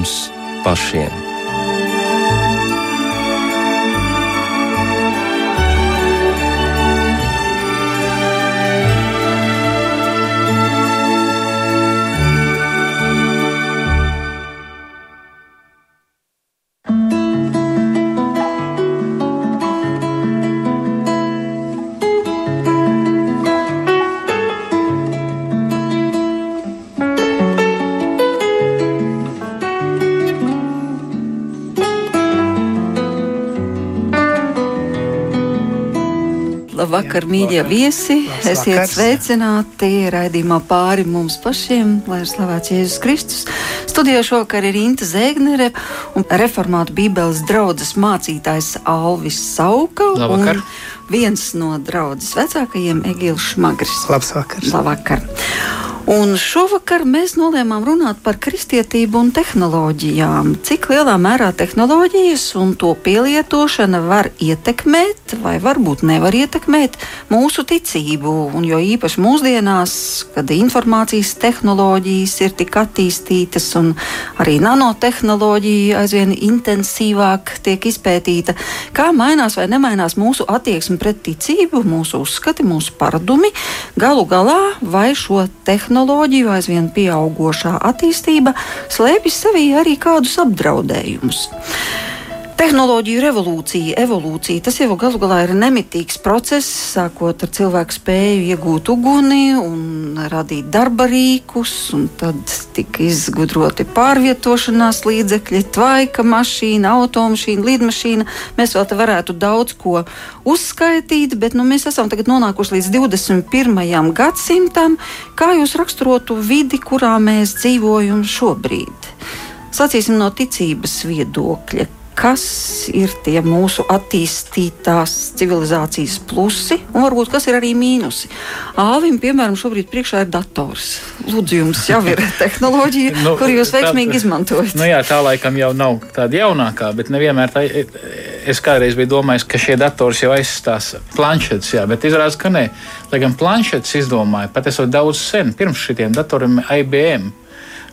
mums pašiem. Labvakar, mīļie viesi! Esiet sveicināti raidījumā pāri mums pašiem, lai ir slavēts Jēzus Kristus. Studijā šovakar ir Inta Zēgnere un reformātu Bībeles draudzes mācītājs Alvis Sauka. Labvakar! Viens no draudzes vecākajiem Egils Šmagris. Labs vakars! Labvakar! Un šovakar mēs nolēmām runāt par kristietību un tehnoloģijām. Cik lielā mērā tehnoloģijas un to pielietošana var ietekmēt, vai varbūt nevar ietekmēt mūsu ticību. Un jo īpaši mūsdienās, kad informācijas tehnoloģijas ir tik attīstītas un arī nanotehnoloģija aizvien intensīvāk tiek izpētīta, kā mainās vai nemainās mūsu attieksme pret ticību, mūsu uzskati, mūsu paradumi, galu galā vai šo tehnoloģiju tehnoloģiju aizvien pieaugušā attīstība slēpj sevī arī kādus apdraudējumus. Tehnoloģiju revolūcija, evolūcija, tas jau galu galā ir nemitīgs process, sākot ar cilvēku spēju iegūt uguni un radīt darba rīkus, un tad tika izgudroti pārvietošanās līdzekļi, tvaika mašīna, automašīna, lidmašīna. Mēs vēl te varētu daudz ko uzskaitīt, bet nu, mēs esam tagad nonākuši līdz 21. gadsimtam. Kā jūs raksturotu vidi, kurā mēs dzīvojam šobrīd? Sacīsim no ticības viedokļa kas ir tie mūsu attīstītās civilizācijas plusi un varbūt kas ir arī mīnusi. Āvim, piemēram, šobrīd priekšā ir dators. Lūdzu, jums jau ir tehnoloģija, nu, kur jūs veiksmīgi tā, izmantojat. Nu jā, tā laikam jau nav tāda jaunākā, bet nevienmēr tā. Es kādreiz biju domājis, ka šie datori jau aizstās planšetes, jā, bet izrādās, ka nē. Lai gan planšetes izdomāja patiesībā daudz sen, pirms šiem datoriem IBM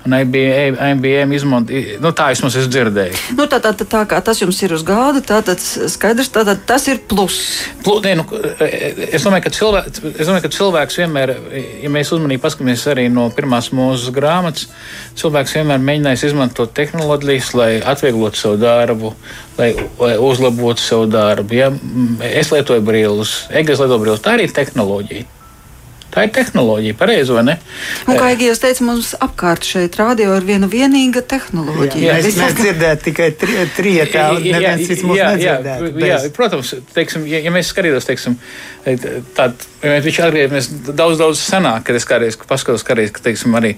un IBM, IBM izmanto. Nu, tā es esmu dzirdējis. Nu, tā, tā, tā, tā kā tas jums ir uz gāda, tā, tad skaidrs, tā, tad tas ir plus. plus ne, nu, es, domāju, cilvē, es domāju, ka cilvēks vienmēr, ja mēs uzmanīgi paskatāmies arī no pirmās mūsu grāmatas, cilvēks vienmēr mēģinājis izmantot tehnoloģijas, lai atvieglotu savu darbu, lai, lai uzlabotu savu darbu. Ja? Es lietoju brīvus, Egas lieto brīvus, tā arī ir tehnoloģija. Tā ir tehnoloģija, pareizi vai ne? Un, kā Igijas teica, mums apkārt šeit radio ir viena vienīga tehnoloģija. Jā, jā, mēs dzirdējām tikai trietā, neviens cits mūs nedzirdētu. Jā, protams, teiksim, ja, ja mēs skatītos, teiksim, tād, viņš arī mēs daudz, daudz senāk, kad es kādreiz paskatos, kādreiz, ka, teiksim, arī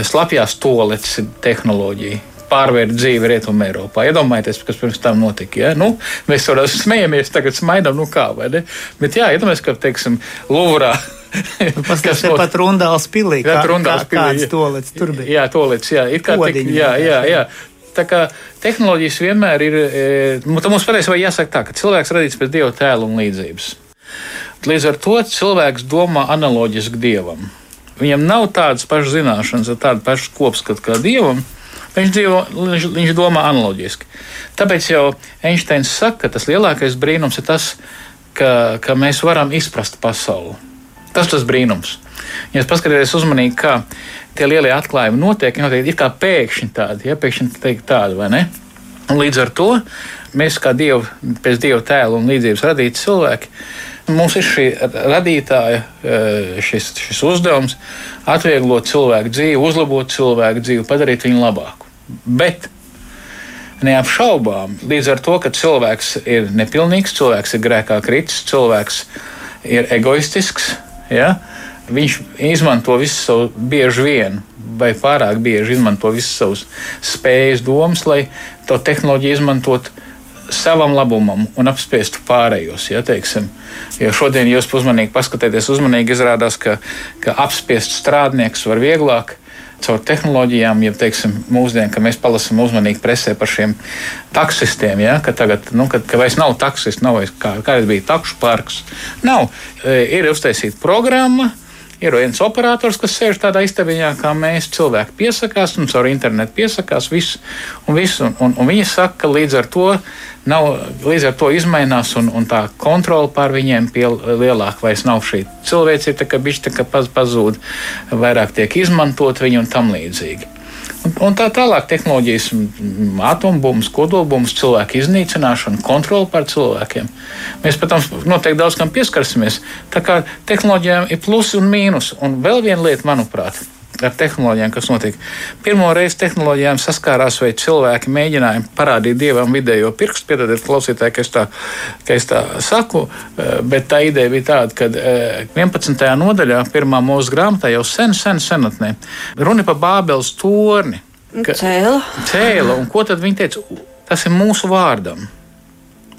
slapjās toaletes ir tehnoloģija pārvērt dzīvi Rietumē Eiropā. Iedomājieties, kas pirms tam notika. Ja? Nu, mēs varam smējamies, tagad smaidām, nu kā, vai ne? Bet jā, iedomājieties, ka, teiksim, Luvrā Nu, Paskatās, no... pat Rundāls pilī. Jā, Rundāls pilī. Kāds tolets tur bija? Jā, tolets, jā. Ir kā Podiņi, jā, jā, jā. Tā kā tehnoloģijas vienmēr ir, e, nu, mums patiesībā jāsaka tā, ka cilvēks radīts pēc dieva tēla un līdzības. Līdz ar to cilvēks domā analoģiski dievam. Viņam nav tādas pašas zināšanas, tāda paša kopskata kā dievam. Viņš, dzīvo, viņš, viņš domā analoģiski. Tāpēc jau Einsteins saka, ka tas lielākais brīnums ir tas, ka, ka mēs varam izprast pasauli. Tas tas brīnums. Ja jūs paskatieties uzmanīgi, kā tie lielie atklājumi notiek, notiek ir kā pēkšņi tādi, ja pēkšņi teikt tādi, vai ne? Un līdz ar to mēs, kā dievu, pēc dieva tēla un līdzības radīti cilvēki, mums ir šī radītāja eh, šis, šis uzdevums atvieglot cilvēku dzīvi, uzlabot cilvēku dzīvi, padarīt viņu labāku. Bet neapšaubām, līdz ar to, ka cilvēks ir nepilnīgs, cilvēks ir grēkā kritis, cilvēks ir egoistisks, Ja? Viņš izmanto visu savu bieži vien, vai pārāk bieži izmanto visas savas spējas, domas, lai to tehnoloģiju izmantotu savam labumam un apspiestu pārējos. Ja, teiksim. jo šodien jūs uzmanīgi paskatieties, uzmanīgi izrādās, ka, ka apspiest strādnieks var vieglāk caur tehnoloģijām, ja teiksim, mūsdien, ka mēs palasām uzmanīgi presē par šiem taksistiem, ja, ka tagad nu, ka, ka vairs nav taksisti, nav vairs kā, kādreiz bija takšu parks. Nav, e, ir uztaisīta programma. Ir viens operators, kas sēž tādā istabiņā, kā mēs cilvēki piesakās, un caur internetu piesakās viss, un, viss, un, un, un viņi saka, ka līdz ar to nav, līdz ar to izmainās, un, un tā kontrola pār viņiem pie lielāka vairs nav šī cilvēcība, tā kā bišķi tā kā paz, pazūd, vairāk tiek izmantot viņi un tam līdzīgi. Un, un tā tālāk, tehnoloģijas, atombumbas, kodolbumbas, cilvēku iznīcināšana, kontrole pār cilvēkiem. Mēs, protams, noteikti daudz kam pieskarsimies. Tā kā tehnoloģijām ir plusi un mīnus. Un vēl viena lieta, manuprāt, ar tehnoloģijām, kas notiek. Pirmo reizi tehnoloģijām saskārās, vai cilvēki mēģināja parādīt dievam vidējo pirkstu. Piedodiet, klausītāji, ka es tā, ka es tā saku, eh, bet tā ideja bija tāda, ka 11. Eh, nodaļā, pirmā mūsu grāmatā, jau sen, sen, senatnē, runa par Bābeles torni. Cēla. Cēla. Un ko tad viņi teica? Tas ir mūsu vārdam.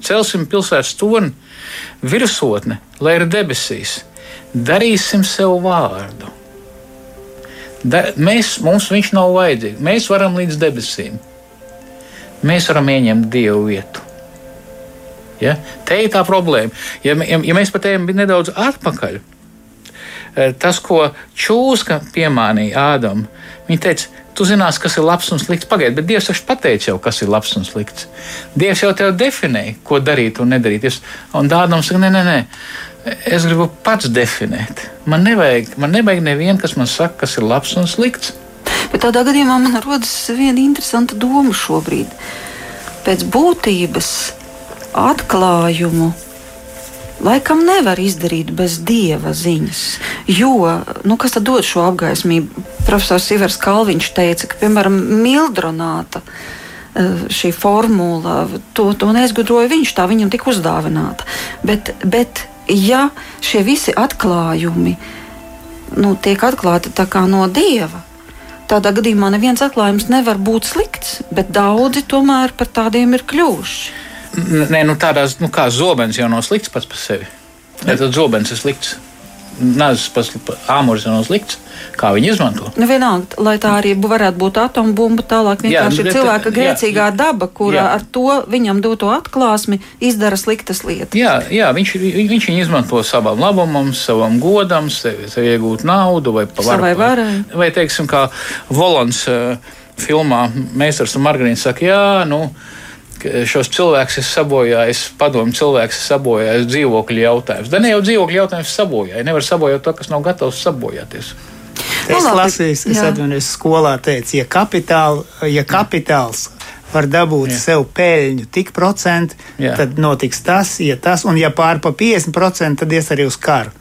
Celsim pilsētas torni, virsotne, lai ir debesīs. Darīsim sev vārdu Da, mēs, mums viņš nav vajadzīgs. Mēs varam līdz debesīm. Mēs varam ieņemt dievu vietu. Ja? Te ir tā problēma. Ja, ja, ja mēs pat ejam nedaudz atpakaļ, eh, tas, ko čūska piemānīja Ādam, viņa teica, tu zinās, kas ir labs un slikts. Pagaidiet, bet Dievs taču pateica jau, kas ir labs un slikts. Dievs jau tev definēja, ko darīt un nedarīt. Un Ādams saka, nē, nē, nē. Es gribu pats definēt. Man nevajag, man nevajag nevienu, kas man saka, kas ir labs un slikts. Bet tādā gadījumā man rodas viena interesanta doma šobrīd. Pēc būtības atklājumu laikam nevar izdarīt bez dieva ziņas. Jo, nu, kas tad dod šo apgaismību? Profesors Ivars Kalviņš teica, ka, piemēram, mildronāta eh, šī formula, to, to neizgudroja viņš, tā viņam tika uzdāvināta. Bet, bet ja šie visi atklājumi nu, tiek atklāti no dieva, tādā gadījumā neviens atklājums nevar būt slikts, bet daudzi tomēr par tādiem ir kļuvuši. Nē, nu tādās nu, kā zobens jau nav slikts pats par sevi. Ja tad zobens ir slikts. Nāzes āmurs nav slikts kā viņi izmanto. Nu, vienalga, lai tā arī varētu būt atombumba, tālāk vienkārši jā, ir cilvēka grēcīgā jā, daba, kura jā. ar to viņam doto atklāsmi izdara sliktas lietas. Jā, jā viņš, viņš viņu izmanto savam labumam, savam godam, sev, sev iegūt naudu vai savai varai. Vai, teiksim, kā Volons uh, filmā Meistars un Margarīna saka, jā, nu, šos cilvēkus ir sabojājis, padomu cilvēks ir sabojājis dzīvokļu jautājums. Da ne jau dzīvokļu jautājums sabojāja, nevar sabojāt to, kas nav gatavs sabojāties. Es nu, lasīju, es atvainojos, skolā teicu, ja, kapitāl, ja kapitāls var dabūt Jā. sev peļņu tik procentu, tad notiks tas, ja tas, un ja pār pa 50%, tad ies arī uz karu.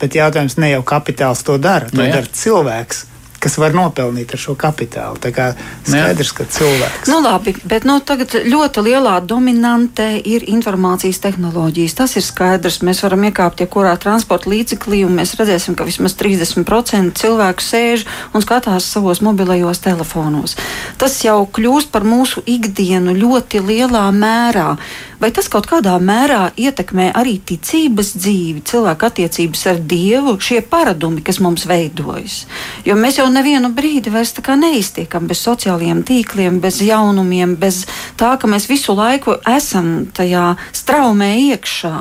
Bet jautājums ne jau kapitāls to dara, to nu, dara cilvēks kas var nopelnīt ar šo kapitālu. Tā kā skaidrs, ka cilvēks. Nu, labi, bet nu, tagad ļoti lielā dominantē ir informācijas tehnoloģijas. Tas ir skaidrs. Mēs varam iekāpt jebkurā ja transporta līdzeklī, un mēs redzēsim, ka vismaz 30% cilvēku sēž un skatās savos mobilajos telefonos. Tas jau kļūst par mūsu ikdienu ļoti lielā mērā. Vai tas kaut kādā mērā ietekmē arī ticības dzīvi, cilvēku attiecības ar Dievu, šie paradumi, kas mums veidojas? Jo mēs jau nevienu brīdi vairs neiztiekam bez sociālajiem tīkliem, bez jaunumiem, bez tā, ka mēs visu laiku esam tajā straumē iekšā.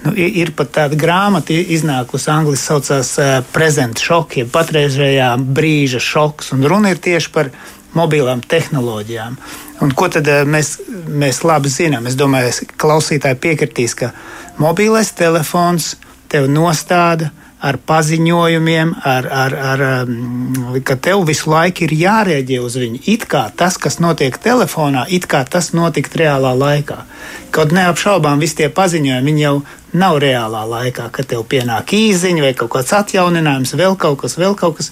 Nu, ir, pat tāda grāmata, iznākusi angļuiski saucās uh, Present Shock, jeb patreizējā brīža šoks. Un runa ir tieši par mobilām tehnoloģijām. Un ko tad eh, mēs, mēs labi zinām? Es domāju, ka klausītāji piekritīs, ka mobilais telefons tev nostāda ar paziņojumiem, ar, ar, ar, um, ka tev visu laiku ir jārēģē uz viņu. It kā tas, kas notiek telefonā, it kā tas notikt reālā laikā. Kaut neapšaubām visi tie paziņojumi, jau nav reālā laikā, kad tev pienāk īziņa vai kaut kāds atjauninājums, vēl kaut kas, vēl kaut kas.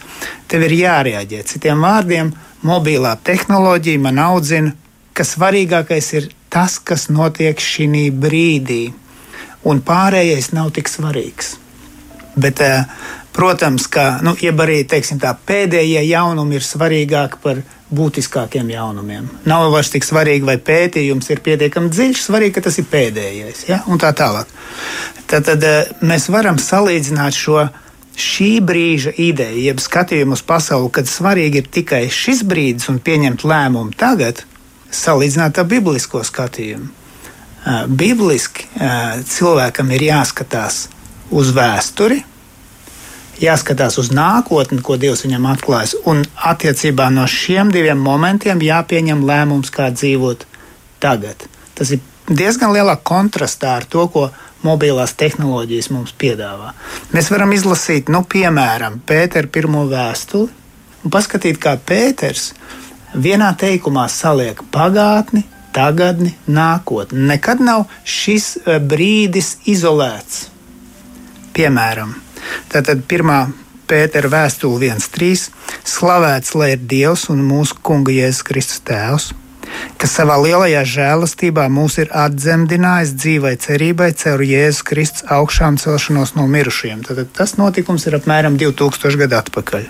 Tev ir jārēģē. Citiem vārdiem, mobilā tehnoloģija man audzina, ka svarīgākais ir tas, kas notiek šī brīdī, un pārējais nav tik svarīgs. Bet, eh, protams, ka nu, arī teiksim, tā, pēdējie jaunumi ir svarīgāki par būtiskākiem jaunumiem. Nav vairs tik svarīgi, vai pētījums ir pietiekami dziļš, svarīgi, ka tas ir pēdējais. Ja? Un tā tālāk. Tad, tad eh, mēs varam salīdzināt šo šī brīža ideju, jeb skatījumu uz pasauli, kad svarīgi ir tikai šis brīdis un pieņemt lēmumu tagad, salīdzināt ar biblisko skatījumu. Bibliski cilvēkam ir jāskatās uz vēsturi, jāskatās uz nākotni, ko Dievs viņam atklājas. Un attiecībā no šiem diviem momentiem jāpieņem lēmums, kā dzīvot tagad. Tas ir diezgan lielā kontrastā ar to, ko mobilās tehnoloģijas mums piedāvā. Mēs varam izlasīt, nu, piemēram, Pētera pirmo vēstuli un paskatīt, kā Pēters vienā teikumā saliek pagātni, tagadni, nākotni. Nekad nav šis eh, brīdis izolēts. Piemēram, tātad pirmā Pētera vēstule 1.3. Slavēts lai ir Dievs un mūsu Kunga Jēzus Kristus Tēvs, kas savā lielajā žēlastībā mūs ir atdzemdinājis dzīvai cerībai caur Jēzus Kristus augšām celšanos no mirušajiem. Tad tas notikums ir apmēram 2000 gadu atpakaļ.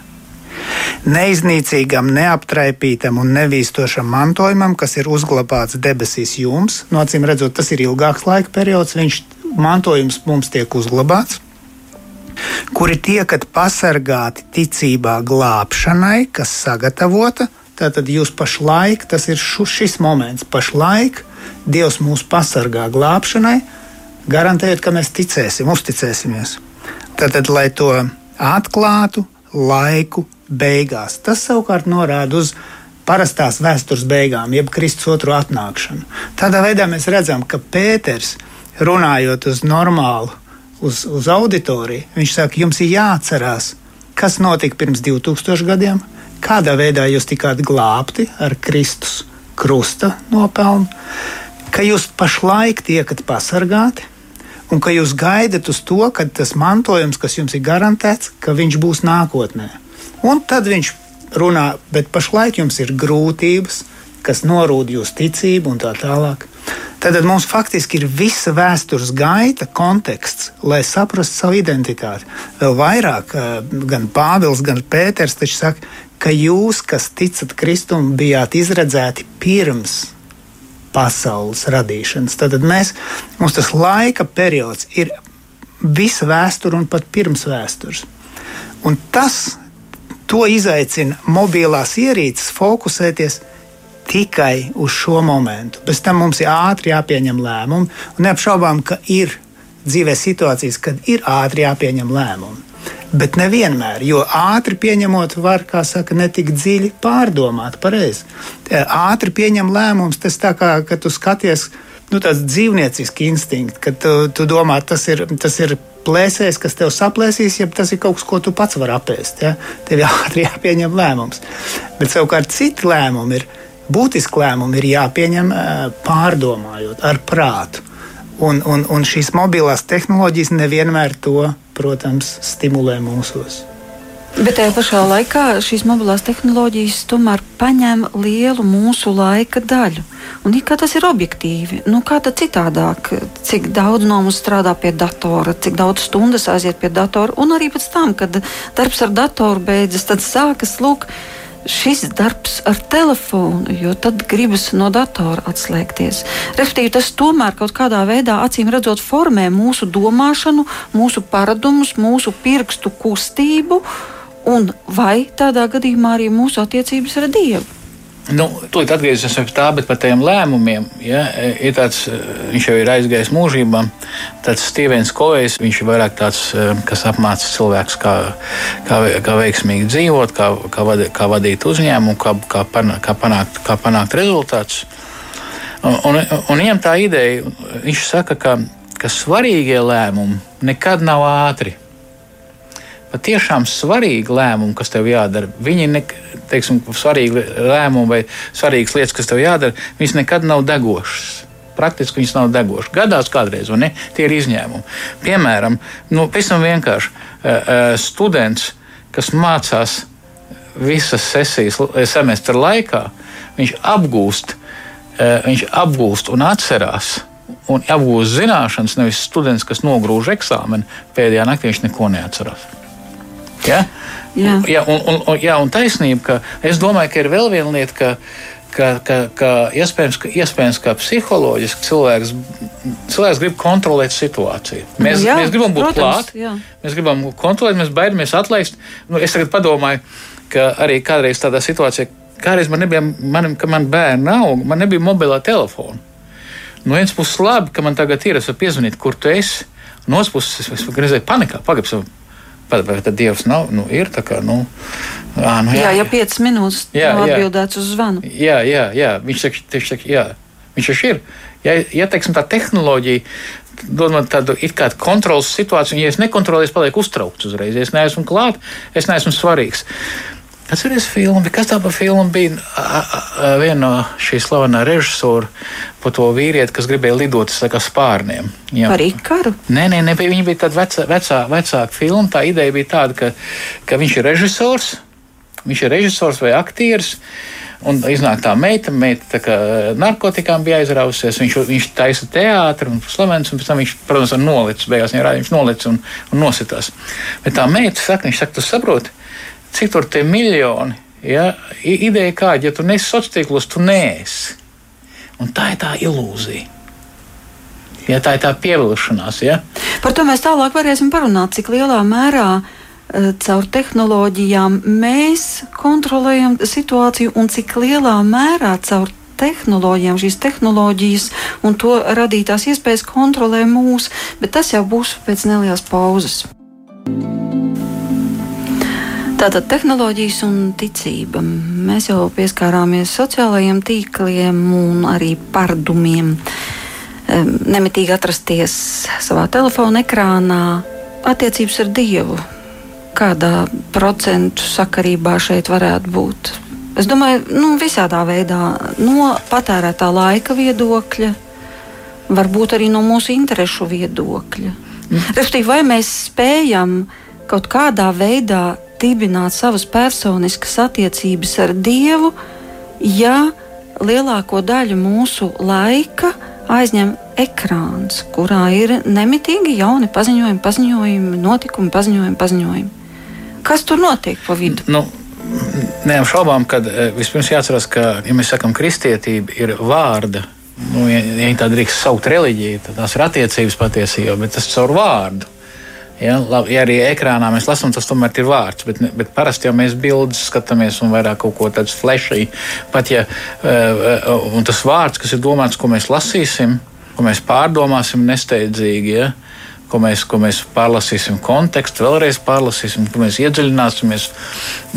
Neiznīcīgam, neaptraipītam un nevīstošam mantojumam, kas ir uzglabāts debesīs jums, no acīm redzot, tas ir ilgāks laika periods, viņš mantojums mums tiek uzglabāts kuri tiekat pasargāti ticībā glābšanai, kas sagatavota. Tātad jūs pašlaik, tas ir šis moments, pašlaik Dievs mūs pasargā glābšanai, garantējot, ka mēs ticēsim, uzticēsimies. Tātad, lai to atklātu laiku beigās. Tas savukārt norāda uz parastās vēstures beigām, jeb Kristus otru atnākšanu. Tādā veidā mēs redzam, ka Pēters, runājot uz normālu, uz, uz auditoriju, viņš saka, jums ir jāatcerās, kas notika pirms 2000 gadiem, kādā veidā jūs tikāt glābti ar Kristus krusta nopelnu, ka jūs pašlaik tiekat pasargāti. Un ka jūs gaidat uz to, ka tas mantojums, kas jums ir garantēts, ka viņš būs nākotnē. Un tad viņš runā, bet pašlaik jums ir grūtības, kas norūda jūsu ticību un tā tālāk. Tad mums faktiski ir visa vēstures gaita, konteksts, lai saprastu savu identitāti. Vēl vairāk, eh, gan Pāvils, gan Pēters taču saka, ka jūs, kas ticat Kristum, bijāt izredzēti pirms pasaules radīšanas. Tad mēs, mums tas laika periods ir visa vēsture un pat pirms vēstures. Un tas izaicina mobilās ierīces fokusēties tikai uz šo momentu. Bez tam mums ir ātri jāpieņem lēmumi, un neapšaubām, ka ir dzīvē situācijas, kad ir ātri jāpieņem lēmumi. Bet nevienmēr, jo ātri pieņemot, var, kā saka, netik dziļi pārdomāt, pareizi. Ātri pieņem lēmumus, tas tā kā, kad tu skaties, nu, tāds dzīvnieciski instinkts, kad tu, tu domā, tas ir, tas ir plēsējs, kas tev saplēsīs, ja tas ir kaut kas, ko tu pats vari apēst. Ja? Tev ātri jāpieņem lēmums. Bet savukārt citi lēmumi ir, būtiski lēmumi ir jāpieņem pārdomājot, ar prātu. Un, un, un šīs mobilās tehnoloģijas nevienmēr to, protams, stimulē mūsos. Bet tajā pašā laikā šīs mobilās tehnoloģijas tomēr paņem lielu mūsu laika daļu. Un kā tas ir objektīvi? Nu, kā tad citādāk? Cik daudz no mums strādā pie datora, cik daudz stundas aiziet pie datora, un arī pēc tam, kad darbs ar datoru beidzas, tad sākas lūk šis darbs ar telefonu, jo tad gribas no datora atslēgties. Respektīvi, tas tomēr kaut kādā veidā, acīm redzot, formē mūsu domāšanu, mūsu paradumus, mūsu pirkstu kustību, un vai tādā gadījumā arī mūsu attiecības ar Dievu. Nu, Tūlīt atgriezīsimies pie tā, bet par tiem lēmumiem. Ja, ir tāds, viņš jau ir aizgājis mūžībā. Tāds Stevens Kovejs, ir vairāk tāds, kas apmāca cilvēkus, kā, kā, kā veiksmīgi dzīvot, kā, kā, vadīt, kā vadīt uzņēmumu, kā, kā, panākt, kā, panākt, kā panākt rezultātus. Un, un, un viņam tā ideja, viņš saka, ka, ka svarīgie lēmumi nekad nav ātri patiešām svarīgi lēmumi, kas tev jādara. Viņi ne, teiksim, svarīgi lēmumi vai svarīgas lietas, kas tev jādara, viņas nekad nav degošas. Praktiski viņas nav degošas. Gadās kādreiz, vai ne? Tie ir izņēmumi. Piemēram, nu, pavisam vienkārši students, kas mācās visas sesijas semestra laikā, viņš apgūst, viņš apgūst un atcerās un apgūst zināšanas, nevis students, kas nogrūž eksāmenu pēdējā naktī, viņš neko neatcerās. Ja? Jā, jā un, un, un, jā, un taisnība, ka es domāju, ka ir vēl viena lieta, ka, ka, ka, ka iespējams, ka, iespējams, ka psiholoģiski cilvēks, cilvēks grib kontrolēt situāciju. Mēs, jā, mēs gribam būt klāt, mēs gribam kontrolēt, mēs baidamies atlaist. Nu, es tagad padomāju, ka arī kādreiz tādā situācijā, kādreiz man nebija, man, ka man bērni nav, man nebija mobilā telefona. No vienas puses labi, ka man tagad ir, es varu piezvanīt, kur tu esi. No otras puses, es, es redzēju panikā, pagaidām Pat, vai tad Dievs nav, nu, ir tā kā, nu, à, nu jā, jā, ja 5 minūtes jā, nav atbildēts uz zvanu. Jā, jā, jā, viņš saka, tieši saka, jā, viņš taču ir. Ja, ja teiksim, tā tehnoloģija dod man tādu kā kontrolas situāciju, un ja es nekontrolēju, es palieku uztraukts uzreiz. Ja es neesmu klāt, es neesmu svarīgs. Atcerieties, filmu, kas tā par filmu bija? Viena no šīs slavenā režisora par to vīrieti, kas gribēja lidot ar spārniem. Jā. Par Ikaru? Nē, nē, nē viņa bija tāda vecā, vecā, vecāka filma. Tā ideja bija tāda, ka, ka viņš ir režisors, viņš ir režisors vai aktieris. Un iznāk tā meita, meita tā narkotikām bija aizrausies. Viņš, viņš taisa teātri un slavens, un pēc tam viņš, protams, nolicis. Beigās viņa rādīja, viņš nolicis un, un nositās. Bet tā meita saka, viņš saka, tu saproti, cik tur tie miljoni. Ja? Ideja kāda, ja tu nesi sociālos tīklos, tu nēsi. Un tā ir tā ilūzija. Ja, tā ir tā pievilkšanās. Ja? Par to mēs tālāk varēsim parunāt, cik lielā mērā uh, caur tehnoloģijām mēs kontrolējam situāciju un cik lielā mērā caur tehnoloģijām, šīs tehnoloģijas un to radītās iespējas kontrolē mūs, bet tas jau būs pēc nelielas pauzes. Tātad tehnoloģijas un ticība. Mēs jau pieskārāmies sociālajiem tīkliem un arī pārdumiem. Nemitīgi atrasties savā telefona ekrānā, attiecības ar Dievu. Kādā procentu sakarībā šeit varētu būt? Es domāju, nu, visādā veidā, no patērētā laika viedokļa, varbūt arī no mūsu interesu viedokļa. Mm. Respektīvi, vai mēs spējam kaut kādā veidā dibināt savas personiskas attiecības ar Dievu, ja lielāko daļu mūsu laika aizņem ekrāns, kurā ir nemitīgi jauni paziņojumi, paziņojumi, notikumi, paziņojumi, paziņojumi. Kas tur notiek pa vidu? Nu. Neapšaubām, ka e, vispirms jāatcerās, ka, ja mēs sakām, kristietība ir vārda, nu, ja, ja tā drīkst saukt reliģiju, tad tās ir attiecības patiesībā, bet tas caur vārdu. Ja, labi, ja arī ekrānā mēs lasām, tas tomēr ir vārds, bet, bet parasti jau mēs bildes skatāmies un vairāk kaut ko tādu flashī. Pat ja uh, tas vārds, kas ir domāts, ko mēs lasīsim, ko mēs pārdomāsim nesteidzīgi. Ja, Ko mēs, ko mēs pārlasīsim, kontekstu, vēlreiz pārlasīsim, kur mēs iedziļināsimies.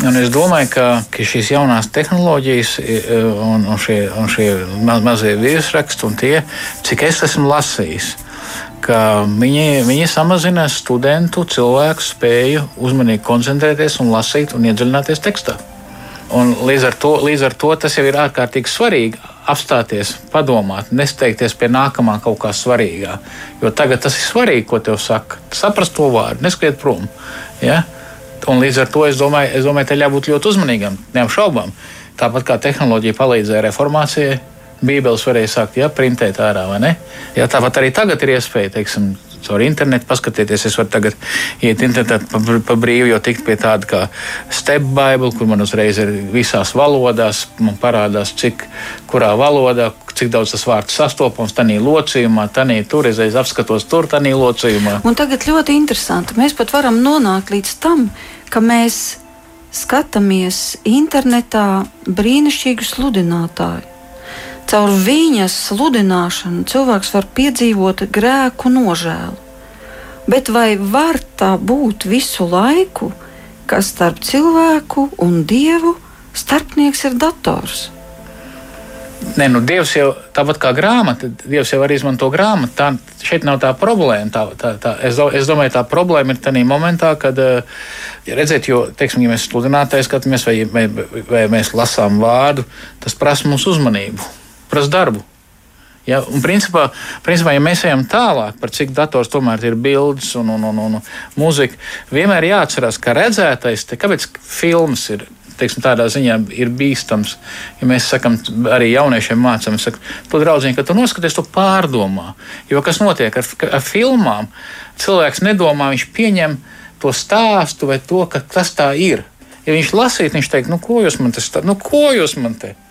Un es domāju, ka, ka šīs jaunās tehnoloģijas un, un šie, un šie mazie virsraksti un tie, cik es esmu lasījis, ka viņi, viņi samazina studentu cilvēku spēju uzmanīgi koncentrēties un lasīt un iedziļināties tekstā. Un līdz, ar to, līdz ar to tas jau ir ārkārtīgi svarīgi apstāties, padomāt, nesteigties pie nākamā kaut kā svarīgā. Jo tagad tas ir svarīgi, ko tev saka. Saprast to vārdu, neskriet prom. Ja? Un līdz ar to es domāju, es domāju, te jābūt ļoti uzmanīgam, neapšaubām. Tāpat kā tehnoloģija palīdzēja reformācijai, Bībeles varēja sākt ja, printēt ārā, vai ne? Ja, tāpat arī tagad ir iespēja, teiksim, caur internetu paskatīties. Es varu tagad iet internetā pa, pa brīvu, jau tikt pie tāda kā step Bible, kur man uzreiz ir visās valodās. Man parādās, cik kurā valodā, cik daudz tas vārds sastopams tajā locījumā, tajā tur es apskatos tur, tajā locījumā. Un tagad ļoti interesanti. Mēs pat varam nonākt līdz tam, ka mēs skatāmies internetā brīnišķīgu sludinātāju Caur viņas sludināšanu cilvēks var piedzīvot grēku nožēlu. Bet vai var tā būt visu laiku, ka starp cilvēku un dievu starpnieks ir dators? Nē, nu, Dievs jau tāpat kā grāmata, Dievs jau arī izmanto grāmatu. Tā, šeit nav tā problēma. Tā, tā, tā, es, do, es domāju, tā problēma ir tajā momentā, kad, eh, ja redzēt, jo, teiksim, ja mēs sludinātāji skatāmies vai, vai, vai mēs lasām vārdu, tas prasa mūsu uzmanību prasa darbu. Ja, un principā, principā, ja mēs ejam tālāk par cik dators tomēr ir bildes un, un, un, un mūzika, vienmēr jāatcerās, ka redzētais, te, kāpēc filmas ir. Teiksim, tādā ziņā ir bīstams. Ja mēs sakām, arī jauniešiem mācām, to draugiņu, ka tu noskaties, to pārdomā. Jo kas notiek ar, ar filmām? Cilvēks nedomā, viņš pieņem to stāstu vai to, ka tas tā ir. Ja viņš lasītu, viņš teikt, nu, ko jūs man te stāstāt, nu, ko jūs man te stāstāt?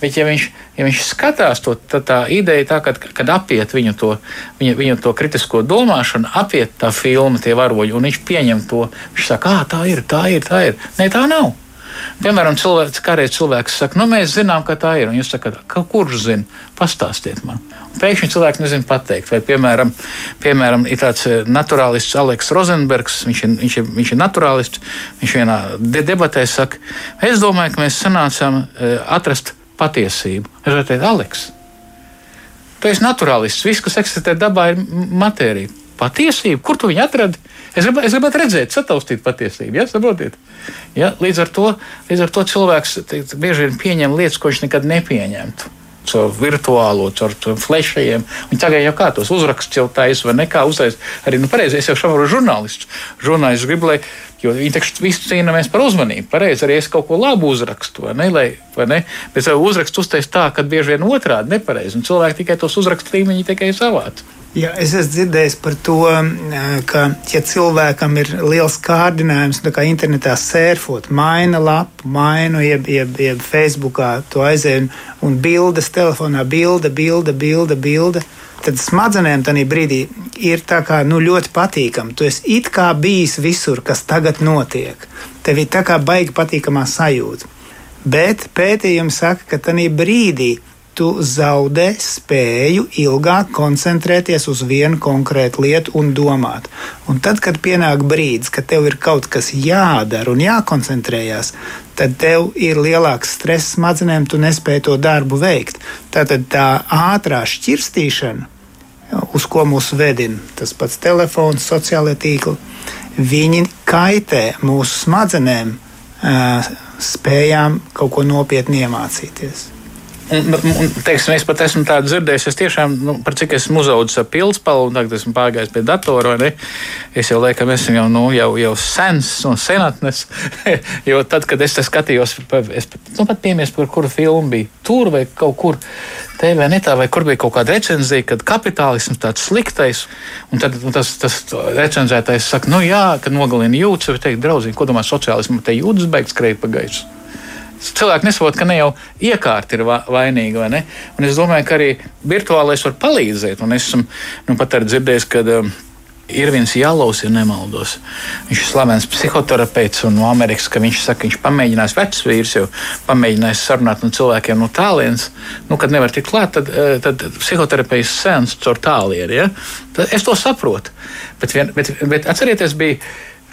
Bet, ja viņš, ja viņš skatās to, tad tā ideja tā, ka, kad apiet viņu to, viņu, viņu to kritisko domāšanu, apiet tā filma, tie varoņi, un viņš pieņem to. Viņš saka, ah, tā ir, tā ir, tā ir. Nē, tā nav. Piemēram, cilvēks, kādreiz cilvēks saka, nu, mēs zinām, ka tā ir. Un jūs sakat, ka kurš zina? Pastāstiet man. Un pēkšņi cilvēks nezina pateikt. Vai, piemēram, piemēram, ir tāds eh, naturālists Aleks Rozenbergs, viņš ir, viņš ir, viņš ir naturālists. Viņš vienā debatē saka, es domāju, ka mēs sanācām eh, atrast patiesību. Es varu teikt, Aleks, tu esi naturālists. Viss, kas eksistē dabā, ir matērija. Patiesība, kur tu viņu atradi? Es, grib, es gribētu redzēt, sataustīt patiesību. Ja, saprotiet? Ja, līdz, ar to, līdz ar to cilvēks teikt, bieži vien pieņem lietas, ko viņš nekad nepieņemtu. Caur virtuālo, caur flešiem. Tagad jau kā tos uzrakstus jau taisa, vai nekā uztaisīt. Arī nu, pareizi, es jau šādu žurnālistu. Žurnālists grib, lai Jo viņi taču visi cīnāmies par uzmanību. Pareizi arī es kaut ko labu uzrakstu, vai ne? Lai, vai ne? Bet uzrakstu uztais tā, ka bieži vien otrādi nepareizi. Cilvēki tikai tos uzrakstu līmeņi tikai savāc. Jā, es esmu dzirdējis par to, ka, ja cilvēkam ir liels kārdinājums, tā kā internetā sērfot, maina lapu, mainu, jeb, jeb, jeb Facebookā to aizēju, un bildes telefonā, bilde, bilde, bilde, bilde. Tad smadzenēm tajā brīdī ir kā, nu, ļoti patīkami. Tu esi it kā bijis visur, kas tagad notiek. Tev ir tā kā baigi patīkamā sajūta. Bet pētījumi saka, ka tajā brīdī tu zaudē spēju ilgāk koncentrēties uz vienu konkrētu lietu un domāt. Un tad, kad pienāk brīdis, kad tev ir kaut kas jādara un jākoncentrējas, tad tev ir lielāks stress smadzenēm, tu nespēji to darbu veikt. Tātad tā ātrā šķirstīšana, uz ko mūs vedina tas pats telefons, sociālai tīkli, viņi kaitē mūsu smadzenēm, spējām kaut ko nopietni iemācīties. Un, un, teiksim, es pat esmu tādu dzirdējis, es tiešām, nu, par cik esmu uzaugusi ar pilspālu, un tagad esmu pārgājis pie datora. Es jau laikam esmu jau, nu, jau, jau sens un senatnes. jo tad, kad es skatījos, es nu, pat piemies, par kuru filmu bija tur vai kaut kur. TV netā, vai kur bija kaut kāda recenzija, kad kapitālisms tāds sliktais, un tad un tas, tas recenzētājs saka, nu jā, ka nogalina jūtas, vai teikt, draudzīgi, ko domā sociālismu, te jūtas beigts skrēt pa gaisu. Cilvēki nesaprot, ka ne jau iekārta ir vainīga. Es domāju, ka arī virtuālais var palīdzēt. Un es esmu nu, pat dzirdējis, ka um, ir viens jālaus, ja nemaldos. Viņš ir slavens psihoterapeits no Amerikas, ka viņš saka, ka viņš pamēģinās vecs vīrs, jau pamēģinājis sarunāt no cilvēkiem no tālienes. Nu, kad nevar tikt klāt, tad, eh, tad psihoterapeits sēns caur tālieri. Ja? Tad es to saprotu. Bet, vien, bet, bet atcerieties, bija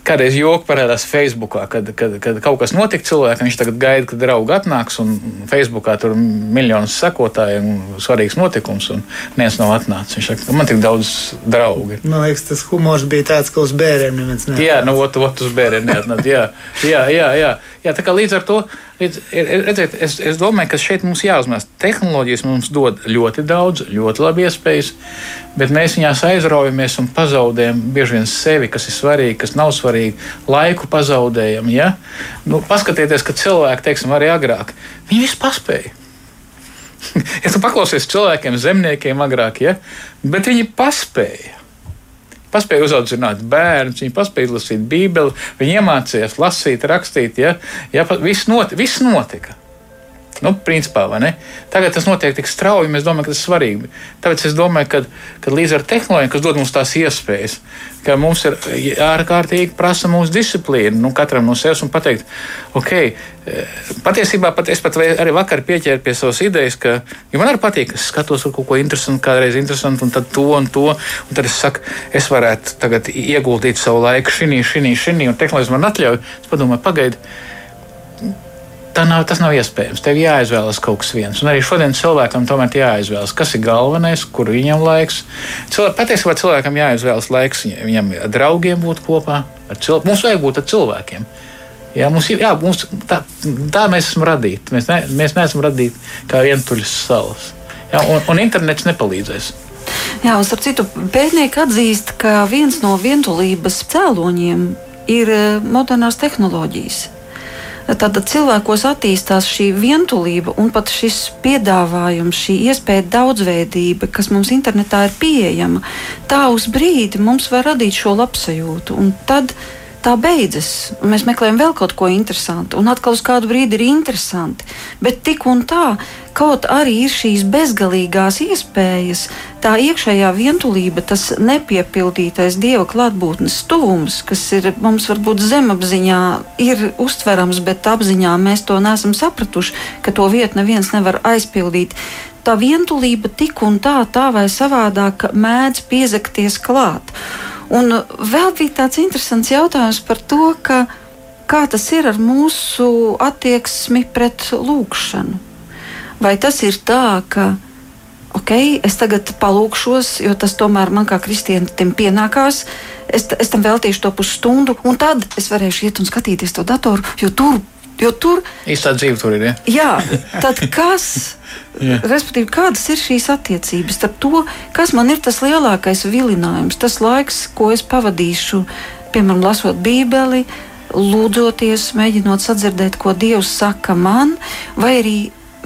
kādreiz joki parādās Facebookā, kad, kad, kad kaut kas notika cilvēkam, viņš tagad gaida, kad draugi atnāks, un Facebookā tur ir miljonus sekotāju un svarīgs notikums, un neviens nav atnācis. Viņš saka, man tik daudz draugu. Man liekas, tas humors bija tāds, ka uz bērniem neviens neatnāca. Jā, nu, ot, ot uz bērniem neatnāca. Jā, jā, jā, jā. jā, tā kā līdz ar to. Līdz, redziet, es, es domāju, ka šeit mums jāuzmanās. Tehnoloģijas mums dod ļoti daudz, ļoti labi iespējas, bet mēs viņās aizraujamies un pazaudējam bieži vien sevi, kas ir svarīgi, kas nav svarīgi. Laiku pazaudējam. Ja? Nu, paskatieties, ka cilvēki, teiksim, arī agrāk, viņi visu paspēja. ja tu paklausies cilvēkiem, zemniekiem agrāk, ja? bet viņi paspēja paspēja uzaudzināt bērnus, viņi paspēja izlasīt Bībeli, viņi iemācījās lasīt, rakstīt. Ja, ja, viss, not, viss notika. Nu, principā, Tagad tas notiek tik strauji, mēs domājam, ka tas ir svarīgi. Tāpēc es domāju, ka, ka līdz ar tehnoloģijām, kas dod mums tās iespējas, ka mums ir ārkārtīgi prasa mūsu disciplīnu, nu, katram no sevis un pateikt, ok, eh, patiesībā pat es pat arī vakar pieķēru pie savas idejas, ka, jo man arī patīk, ka es skatos kaut ko interesantu, kādreiz interesantu, un tad to un to, un tad es saku, es varētu tagad ieguldīt savu laiku šī, šī, šī, un tehnoloģija man atļauj. Es padomāju, pagaidi nav, tas nav iespējams. Tev jāizvēlas kaut kas viens. Un arī šodien cilvēkam tomēr jāizvēlas, kas ir galvenais, kur viņam laiks. Cilvē, patiesībā cilvēkam jāizvēlas laiks viņam ar draugiem būt kopā. Cilvē, mums vajag būt ar cilvēkiem. Jā, mums, jā, mums, tā, tā mēs esam radīti. Mēs, ne, mēs neesam radīti kā vientuļas salas. Jā, un, un internets nepalīdzēs. Jā, un starp citu, pētnieki atzīst, ka viens no vientulības cēloņiem ir eh, modernās tehnoloģijas. Tad cilvēkos attīstās šī vientulība un pat šis piedāvājums, šī iespēja daudzveidība, kas mums internetā ir pieejama. Tā uz brīdi mums var radīt šo labsajūtu. Un tad tā beidzas. Mēs meklējam vēl kaut ko interesantu, un atkal uz kādu brīdi ir interesanti. Bet tik un tā, kaut arī ir šīs bezgalīgās iespējas, tā iekšējā vientulība, tas nepiepildītais dieva klātbūtnes tuvums, kas ir mums varbūt zemapziņā, ir uztverams, bet apziņā mēs to nesam sapratuši, ka to vietu neviens nevar aizpildīt tā vientulība tik un tā, tā vai savādāk mēdz piezakties klāt. Un vēl bija tāds interesants jautājums par to, ka, kā tas ir ar mūsu attieksmi pret lūkšanu. Vai tas ir tā, ka ok, es tagad palūkšos, jo tas tomēr man kā kristietim pienākās. Es, es tam veltīšu to pusstundu, un tad es varēšu iet un skatīties to datoru, jo tur Jo tur īstā dzīve tur ir. Ja? Jā, tad kas? respektīvi, kādas ir šīs attiecības starp to, kas man ir tas lielākais vilinājums, tas laiks, ko es pavadīšu, piemēram, lasot Bībeli, lūdzoties, mēģinot sadzirdēt, ko Dievs saka man, vai arī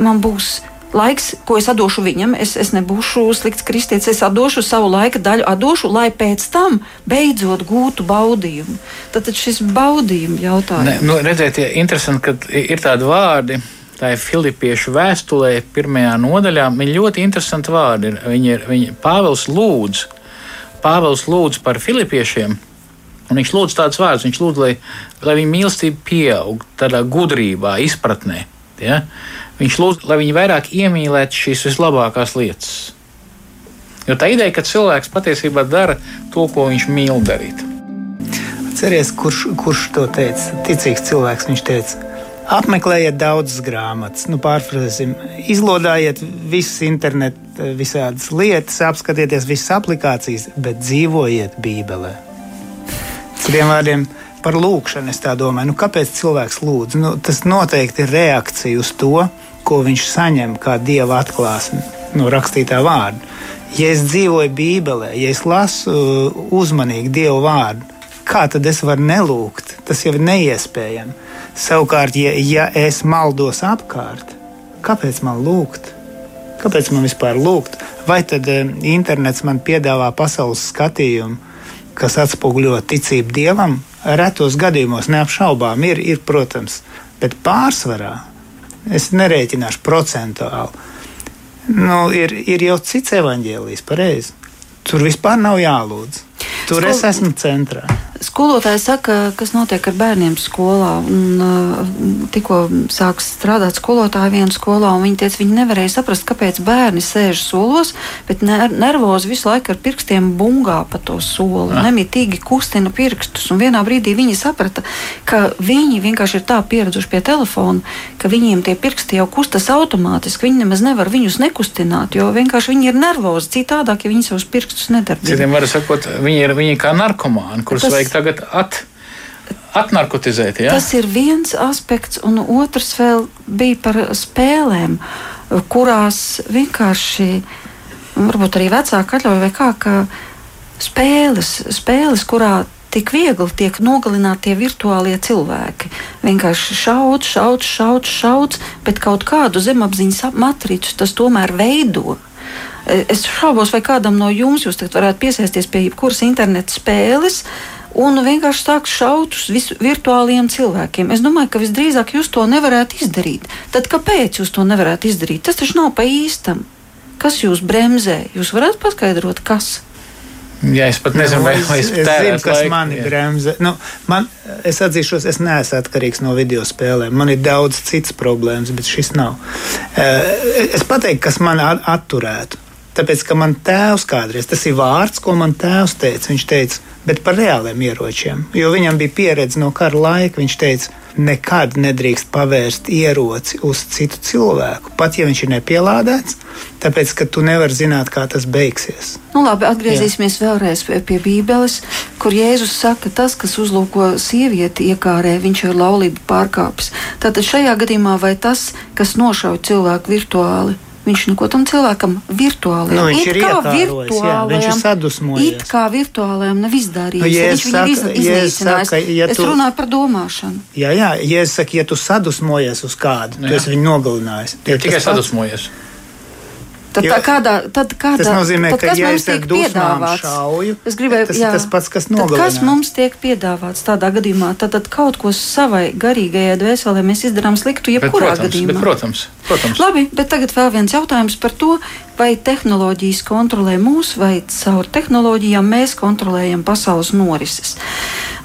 man būs laiks, ko es došu viņam, es, es nebūšu slikts kristietis, es došu savu laika daļu, došu, lai pēc tam beidzot gūtu baudījumu. Tad šis baudījuma jautājums. Ne, nu, redziet, ja interesanti, ka ir tādi vārdi. Tā ir Filipiešu vēstulē, pirmajā nodaļā. Viņa ļoti interesanti vārdi. Ir. Viņa ir viņa, Pāvils lūdz, Pāvils lūdz par Filipiešiem. Un viņš lūdz tādus vārdus, viņš lūdz, lai, lai viņa mīlestība pieaug tādā gudrībā, izpratnē. Ja? Viņš lūdz, lai viņi vairāk iemīlētu šīs vislabākās lietas. Jo tā ideja, ka cilvēks patiesībā dara to, ko viņš mīl darīt. Cerieties, kurš, kurš to teica? Ticīgs cilvēks viņš teica. Apmeklējiet daudzas grāmatas, nu, pārfrāzēsim, izlodājiet visas internetu, visādas lietas, apskatieties visas aplikācijas, bet dzīvojiet Bībelē. Citiem vārdiem, par lūkšanu es tā domāju, nu, kāpēc cilvēks lūdz? Nu, tas noteikti ir reakcija uz to, ko viņš saņem kā dieva atklāsme no rakstītā vārda. Ja es dzīvoju Bībelē, ja es lasu uh, uzmanīgi Dieva vārdu, kā tad es varu nelūgt? Tas jau ir neiespējami. Savukārt, ja, ja es maldos apkārt, kāpēc man lūgt? Kāpēc man vispār lūgt? Vai tad um, internets man piedāvā pasaules skatījumu, kas atspoguļo ticību dievam? Retos gadījumos neapšaubām ir, ir protams, bet pārsvarā Es nerēķināšu procentuāli. Nu, ir, ir jau cits evaņģēlijs, pareizi. Tur vispār nav jālūdz. Tur Skol... es esmu centrā. Skolotāji saka, kas notiek ar bērniem skolā. Un, uh, tikko sāks strādāt skolotāji vienā skolā, un viņi teica, viņi nevarēja saprast, kāpēc bērni sēž solos, bet ner nervozi visu laiku ar pirkstiem bungā pa to soli. Ja. Nemitīgi kustina pirkstus. Un vienā brīdī viņi saprata, ka viņi vienkārši ir tā pieraduši pie telefona, ka viņiem tie pirksti jau kustas automātiski. Viņi nemaz nevar viņus nekustināt, jo vienkārši viņi ir nervozi. Citādāk, ja viņi savus pirkstus nedarbina. Citiem var sakot, viņi ir viņi kā narkomāni, kurus vajag tagad at, atnarkotizēt. Ja? Tas ir viens aspekts, un otrs vēl bija par spēlēm, kurās vienkārši, varbūt arī vecāki atļauj vai kā, ka spēles, spēles kurā tik viegli tiek nogalināti tie virtuālie cilvēki. Vienkārši šauts, šauts, šauts, šauts, bet kaut kādu zemapziņas matricu tas tomēr veido. Es šaubos, vai kādam no jums jūs varētu piesaisties pie jebkuras interneta spēles, uh, un vienkārši sāk šaut uz virtuāliem cilvēkiem. Es domāju, ka visdrīzāk jūs to nevarētu izdarīt. Tad kāpēc jūs to nevarētu izdarīt? Tas taču nav pa īstam. Kas jūs bremzē? Jūs varat paskaidrot, kas? Jā, es pat nezinu, vai, es, es zinu, kas mani jā. bremzē. Nu, man, es atzīšos, es neesmu atkarīgs no video spēlēm. Man ir daudz citas problēmas, bet šis nav. Eh, es pateiktu, kas man atturētu. Tāpēc, ka man tēvs kādreiz, tas ir vārds, ko man tēvs teica. Viņš teica, bet par reāliem ieročiem. Jo viņam bija pieredze no kara laika. Viņš teica, nekad nedrīkst pavērst ieroci uz citu cilvēku, pat ja viņš ir nepielādēts, tāpēc, ka tu nevari zināt, kā tas beigsies. Nu, labi, atgriezīsimies Jā. vēlreiz pie, pie Bībeles, kur Jēzus saka, tas, kas uzlūko sievieti iekārē, viņš ir laulību pārkāpis. Tātad šajā gadījumā vai tas, kas nošauj cilvēku virtuāli, Viņš neko tam cilvēkam virtuāli nu, viņš ir iekārojis, viņš ir sadusmojies. It kā virtuālajam nav izdarījis. Nu, ja viņš saka, viņu iz, iznīcinājis. Saka, ja tu, es runāju par domāšanu. Jā, jā, ja es saku, ja tu sadusmojies uz kādu, nu, tu esi viņu nogalinājis. Ja tikai sadusmojies. Tad, jo, kādā, tad kādā, tas nozīmē, tad, ka, ja mums tiek piedāvāts, šauju, es gribēju, tas jā, ir tas pats, kas nogalina. Kas mums tiek piedāvāts tādā gadījumā? Tad, tad kaut ko savai garīgajai dvēselē mēs izdarām sliktu, jebkurā bet, protams, gadījumā. Bet, protams, protams. Labi, bet tagad vēl viens jautājums par to, vai tehnoloģijas kontrolē mūs, vai caur tehnoloģijām mēs kontrolējam pasaules norises.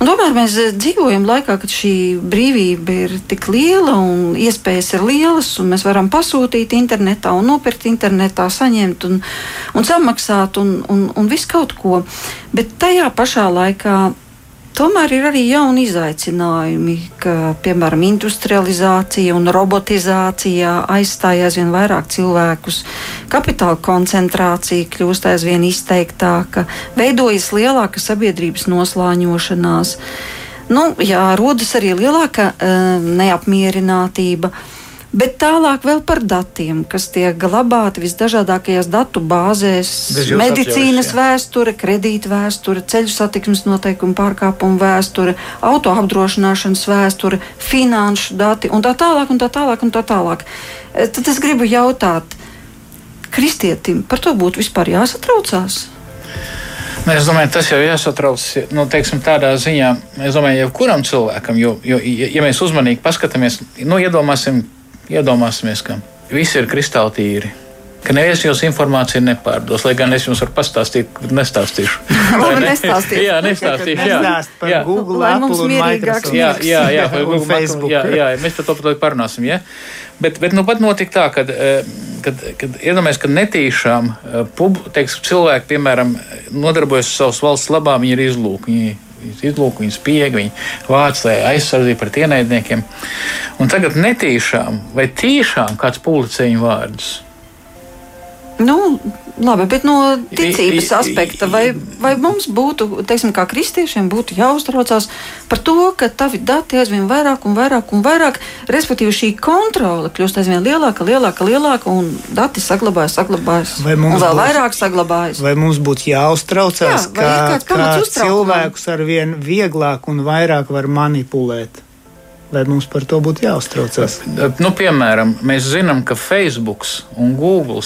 Un tomēr mēs dzīvojam laikā, kad šī brīvība ir tik liela un iespējas ir lielas, un mēs varam pasūtīt internetā un nopirkt internetā, saņemt un, un samaksāt un, un, un visu kaut ko. Bet tajā pašā laikā Tomēr ir arī jauni izaicinājumi, ka, piemēram, industrializācija un robotizācija aizstāja aizvien vairāk cilvēkus, kapitāla koncentrācija kļūst aizvien izteiktāka, veidojas lielāka sabiedrības noslāņošanās. Nu, jā, rodas arī lielāka uh, neapmierinātība. Bet tālāk vēl par datiem, kas tiek glabāti visdažādākajās datu bāzēs - medicīnas atļaujas, vēsture, kredīta vēsture, ceļu satiksmes noteikumu pārkāpumu vēsture, auto apdrošināšanas vēsture, finanšu dati un tā tālāk. Un tā tālāk, un tā tālāk. E, tad es gribu jautāt, kristietim par to būtu vispār jāsatraucās? Nu, es domāju, tas jau ir jāsatrauc nu, teiksim, tādā ziņā, es domāju, jebkuram cilvēkam, jo, jo ja mēs uzmanīgi paskatāmies, nu, iedomāsim, Iedomāsimies, ka viss ir kristāli tīri. Ka neviens jums informāciju nepārdos, lai gan es jums varu pastāstīt, bet nestāstīšu. Labi, ne? nestāstīšu. Jā, nestāstīšu. Jā, par jā. Google, lai mums mierīgāks. Jā, jā, jā, par Google, Facebook. Jā, jā, mēs par to pat parunāsim. Ja? Bet, bet nu pat notika tā, kad, eh, kad, kad iedomājamies, ka netīšām eh, pub, teiks, cilvēki, piemēram, nodarbojas ar savas valsts labā, viņi ir izlūki. Viņi viņas izlūko, viņas pieeja, viņa vāc, lai aizsardzītu pret ienaidniekiem. Un tagad netīšām vai tīšām kāds publicē viņu vārdus. Nu, labi, bet no ticības aspekta, vai, vai mums būtu, teiksim, kā kristiešiem, būtu jāuztraucās par to, ka tavi dati aizvien vairāk un vairāk un vairāk, respektīvi šī kontrole kļūst aizvien lielāka, lielāka, lielāka, un dati saglabājas, saglabājas, un vēl būs, vairāk saglabājas. Vai mums būtu jāuztraucās, Jā, ka, ka cilvēkus arvien vieglāk un vairāk var manipulēt? Vai mums par to būtu jāuztraucas? Nu, piemēram, mēs zinām, ka Facebook un Google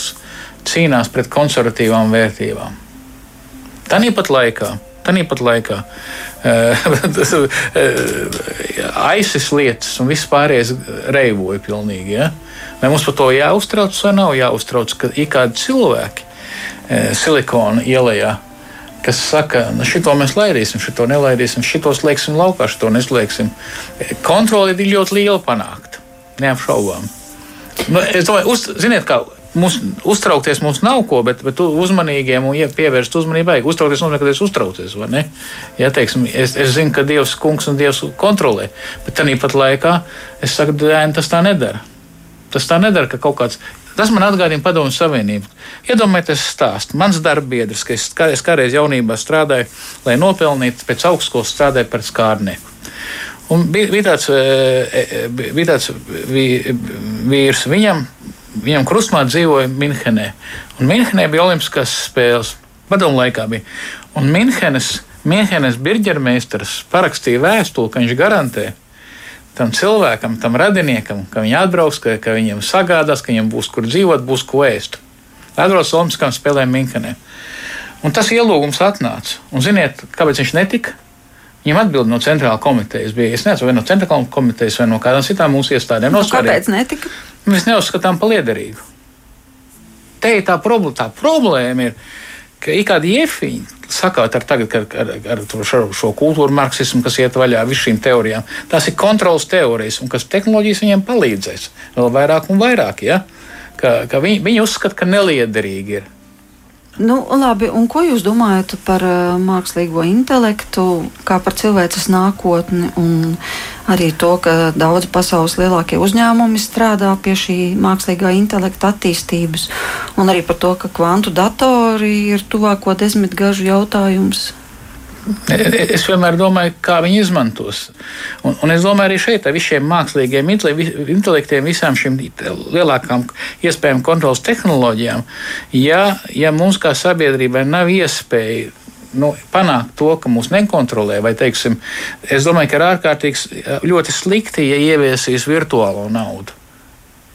cīnās pret konservatīvām vērtībām. Tāpat laikā, tāpat laikā aizsis lietas un viss pārējais reivoja pilnīgi. Ja? Vai mums par to jāuztrauc vai nav jāuztrauc, ka ir kādi cilvēki eh, silikona ielā, kas saka, nu, šito mēs laidīsim, šito nelaidīsim, šitos lieksim laukā, šito neslieksim. Kontrole ir ļoti liela panākt, neapšaubām. Nu, es domāju, uz, ziniet, kā Mums uztraukties mums nav ko, bet, bet uzmanīgiem un ja pievērst uzmanību vajag. Uztraukties nozīmē, ka es uztraucos. Ja, teiksim, es, es zinu, ka Dievs kungs un Dievs kontrolē, bet tāpat laikā es saku, dēļ, tas tā nedara. Tas tā nedara, ka kaut kāds. Tas man atgādina Padomu Savienību. Iedomājieties, stāst. Mans darbbiedrs, ka es, es kādreiz jaunībā strādāju, lai nopelnītu pēc augstskolas, strādāju par skārnieku. Un bija, bija tāds, e, e, bija tāds vīrs, viņam Viņam krustmā dzīvoja Minhenē. Un Minhenē bija Olimpiskās spēles. Padomu laikā bija. Un Minhenes, Minhenes birģermeistars parakstīja vēstuli, ka viņš garantē tam cilvēkam, tam radiniekam, ka viņi atbrauks, ka, ka viņam sagādās, ka viņam būs kur dzīvot, būs ko ēst. Atbrauc Olimpiskām spēlēm Minhenē. Un tas ielūgums atnāca. Un ziniet, kāpēc viņš netika? Viņam atbild no centrālā komitejas bija. Es nezinu, vai no centrālā komitejas vai no kādām citām mūsu iestādēm. Nu, kāpēc netika? Mēs neuzskatām par liederīgu. Te ir tā problēma. Tā problēma ir, ka ir kādi iefiņi. Sakot ar, tagad, ar, ar, ar šo, šo kultūru marksismu, kas iet vaļā visām šīm teorijām, tās ir kontrolas teorijas, un kas tehnoloģijas viņiem palīdzēs vēl vairāk un vairāk. Ja? Ka, ka viņi, viņi uzskata, ka neliederīgi ir Nu, labi, un ko jūs domājat par uh, mākslīgo intelektu, kā par cilvēces nākotni, un arī to, ka daudz pasaules lielākie uzņēmumi strādā pie šī mākslīgā intelekta attīstības, un arī par to, ka kvantu datori ir tuvāko desmitgažu jautājums? Es vienmēr domāju, kā viņi izmantos. Un, un es domāju, arī šeit ar visiem mākslīgiem intelektiem, visām šīm lielākām iespējām kontrolas tehnoloģijām, ja, ja mums kā sabiedrībai nav iespēja nu, panākt to, ka mūs nekontrolē, vai teiksim, es domāju, ka ir ārkārtīgi ļoti slikti, ja ieviesīs virtuālo naudu.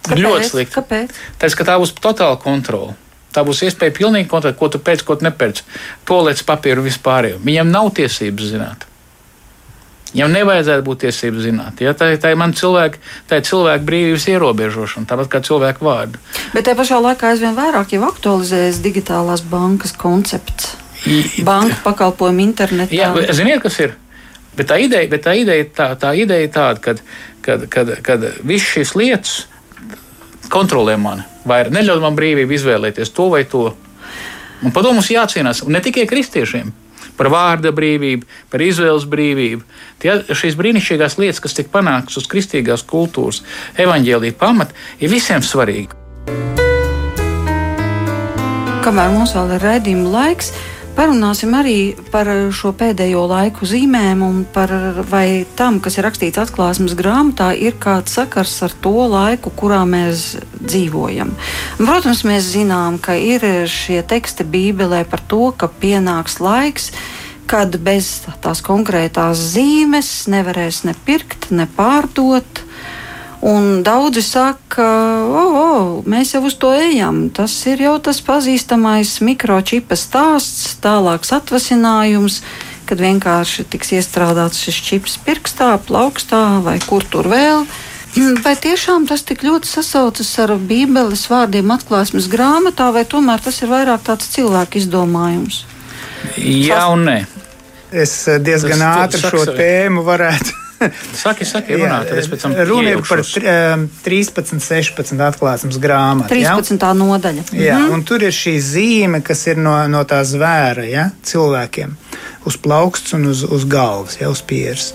Kāpēc? Ļoti slikti. Kāpēc? Tāpēc, ka tā būs totāla kontrola. Tā būs iespēja pilnīgi kontrolēt, ko tu pēc, ko tu nepēc. Polēts papīru vispār. Viņam nav tiesības zināt. Viņam nevajadzētu būt tiesības zināt. Ja? Tā, tā ir man cilvēka, tā ir cilvēka brīvības ierobežošana, tāpat kā cilvēka vārdu. Bet tajā pašā laikā aizvien vairāk jau aktualizējas digitālās bankas koncepts. Banka pakalpojumu internetā. Jā, ziniet, kas ir? Bet tā ideja, bet tā ideja, tā, tā ideja ir tāda, ka kad, kad, kad visas šīs lietas kontrolē mani, vai neļauj man brīvību izvēlēties to vai to. Un par to mums jācīnās. Ne tikai kristiešiem, par vārda brīvību, par izvēles brīvību. Tie, šīs brīnišķīgās lietas, kas tika panāktas uz kristīgās kultūras, evaņģēlīja pamata, ir visiem svarīgi. Kamēr mums vēl ir redzījuma laiks, Parunāsim arī par šo pēdējo laiku zīmēm un par vai tam, kas ir rakstīts atklāsmes grāmatā, ir kāds sakars ar to laiku, kurā mēs dzīvojam. Protams, mēs zinām, ka ir šie teksti Bībelē par to, ka pienāks laiks, kad bez tās konkrētās zīmes nevarēs ne pirkt, ne pārdot Un daudzi saka, o, o, mēs jau uz to ejam. Tas ir jau tas pazīstamais mikročipa stāsts, tālāks atvasinājums, kad vienkārši tiks iestrādāts šis čips pirkstā, plaukstā vai kur tur vēl. Vai tiešām tas tik ļoti sasaucas ar Bībeles vārdiem atklāsmes grāmatā, vai tomēr tas ir vairāk tāds cilvēku izdomājums? Jā un nē. Es diezgan tas, ātri šo tēmu varētu saki, saki, runā, tad es pēc tam runa ir par 13, 16 atklāsmes grāmatu. 13. Ja? nodaļa. Jā, mhm. un tur ir šī zīme, kas ir no, no tā zvēra, ja, cilvēkiem, uz plauksts un uz, uz galvas, ja, uz pieres.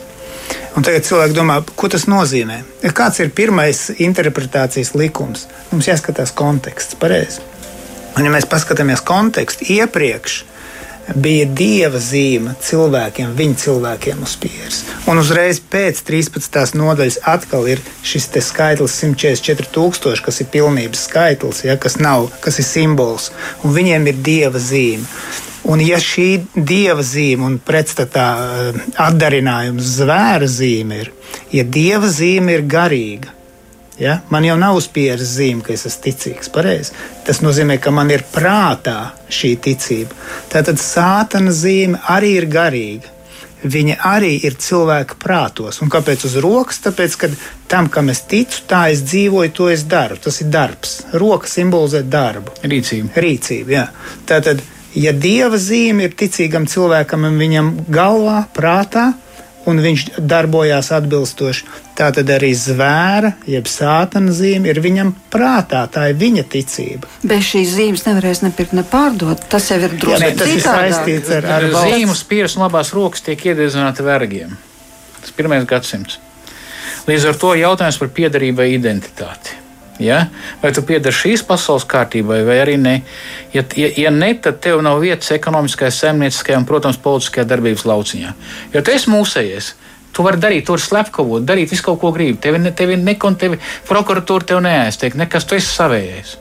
Un tagad cilvēki domā, ko tas nozīmē. Kāds ir pirmais interpretācijas likums? Mums jāskatās konteksts, pareizi. Un, ja mēs paskatāmies kontekstu iepriekš, bija dieva zīme cilvēkiem, viņa cilvēkiem uz pieres. Un uzreiz pēc 13. nodaļas atkal ir šis skaitlis 144,000, kas ir pilnības skaitlis, ja, kas, nav, kas ir simbols, un viņiem ir dieva zīme. Un ja šī dieva zīme un pretstatā eh, atdarinājums zvēra zīme ir, ja dieva zīme ir garīga, Ja? Man jau nav uz pieres zīme, ka es esmu ticīgs. Pareiz. Tas nozīmē, ka man ir prātā šī ticība. Tātad sātana zīme arī ir garīga. Viņa arī ir cilvēka prātos. Un kāpēc uz rokas? Tāpēc, ka tam, kam es ticu, tā es dzīvoju, to es daru. Tas ir darbs. Roka simbolizē darbu. Rīcību. Rīcību jā. Tātad, ja dieva zīme ir ticīgam cilvēkam un viņam galvā, prātā, un viņš darbojās atbilstoši. Tā tad arī zvēra, jeb sātana zīme ir viņam prātā, tā ir viņa ticība. Bez šīs zīmes nevarēs nepirkt, ne pārdot. Tas jau ir drusku saistīts ar, ar zīmes pieres un labās rokas tiek iededzināti vergiem. Tas ir pirmais gadsimts. Līdz ar to jautājums par piedarību vai identitāti. Ja? Vai tu pieder šīs pasaules kārtībai, vai arī ne? Ja, ja, ja ne, tad tev nav vietas ekonomiskajā, saimnieciskajā un, protams, politiskajā darbības lauciņā. Jo tu esi mūsējies. Tu vari darīt, tur slepkavot, darīt visu, ko gribi. Tevi, ne, tevi nekon, tevi prokuratūra tev neaiztiek, nekas tu esi savējais.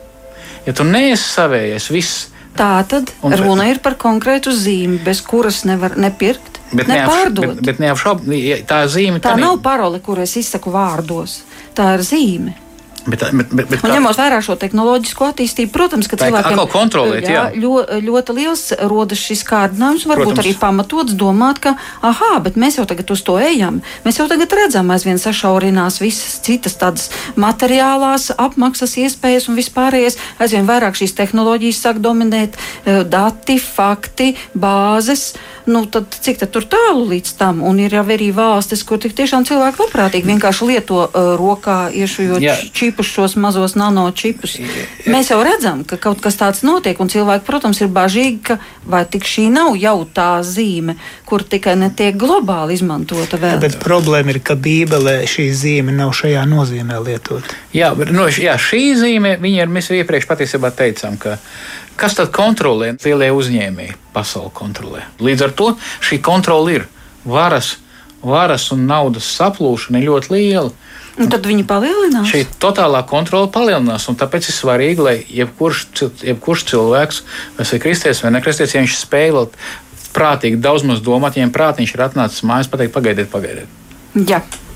Ja tu neesi savējais, viss. Tā tad un, runa ir par konkrētu zīmi, bez kuras nevar nepirkt. Bet, nepārdot. bet, bet neapšaubāmi, tā zīme. Tā, tā nav parole, kur es izsaku vārdos. Tā ir zīme. Bet, bet, bet, bet ņemot vērā šo tehnoloģisko attīstību, protams, ka cilvēkiem kontrolēt, jā, jā. Ļo, ļoti liels rodas šis kārdinājums, varbūt protams. arī pamatots domāt, ka, ah, bet mēs jau tagad uz to ejam. Mēs jau tagad redzam, aizvien sašaurinās visas citas tādas materiālās apmaksas iespējas un vispārējais. Aizvien vairāk šīs tehnoloģijas sāk dominēt, eh, dati, fakti, bāzes. Nu, tad, cik tad tur tālu līdz tam? Un ir jau arī valstis, kur tiešām cilvēki labprātīgi vienkārši lieto uh, rokā iešujot čipus, šos mazos nanočipus. Mēs jau redzam, ka kaut kas tāds notiek, un cilvēki, protams, ir bažīgi, ka vai tik šī nav jau tā zīme, kur tikai netiek globāli izmantota vēl. Bet problēma ir, ka Bībelē šī zīme nav šajā nozīmē lietot. Jā, bet, no, jā šī zīme, viņa ir, mēs iepriekš patiesībā teicām, ka kas tad kontrolē lielie uzņēmēji, pasauli kontrolē. Līdz ar to šī kontrole ir varas, varas un naudas saplūšana ļoti liela. Un tad viņi palielinās. Šī totālā kontrole palielinās, un tāpēc ir svarīgi, lai jebkurš, jebkurš cilvēks, tas ir kristietis vai nekristietis, ja viņš spēj vēl prātīgi daudz maz domāt, ja viņam prātiņš ir atnācis mājās, pateikt, pagaidiet, pagaidiet. Jā. To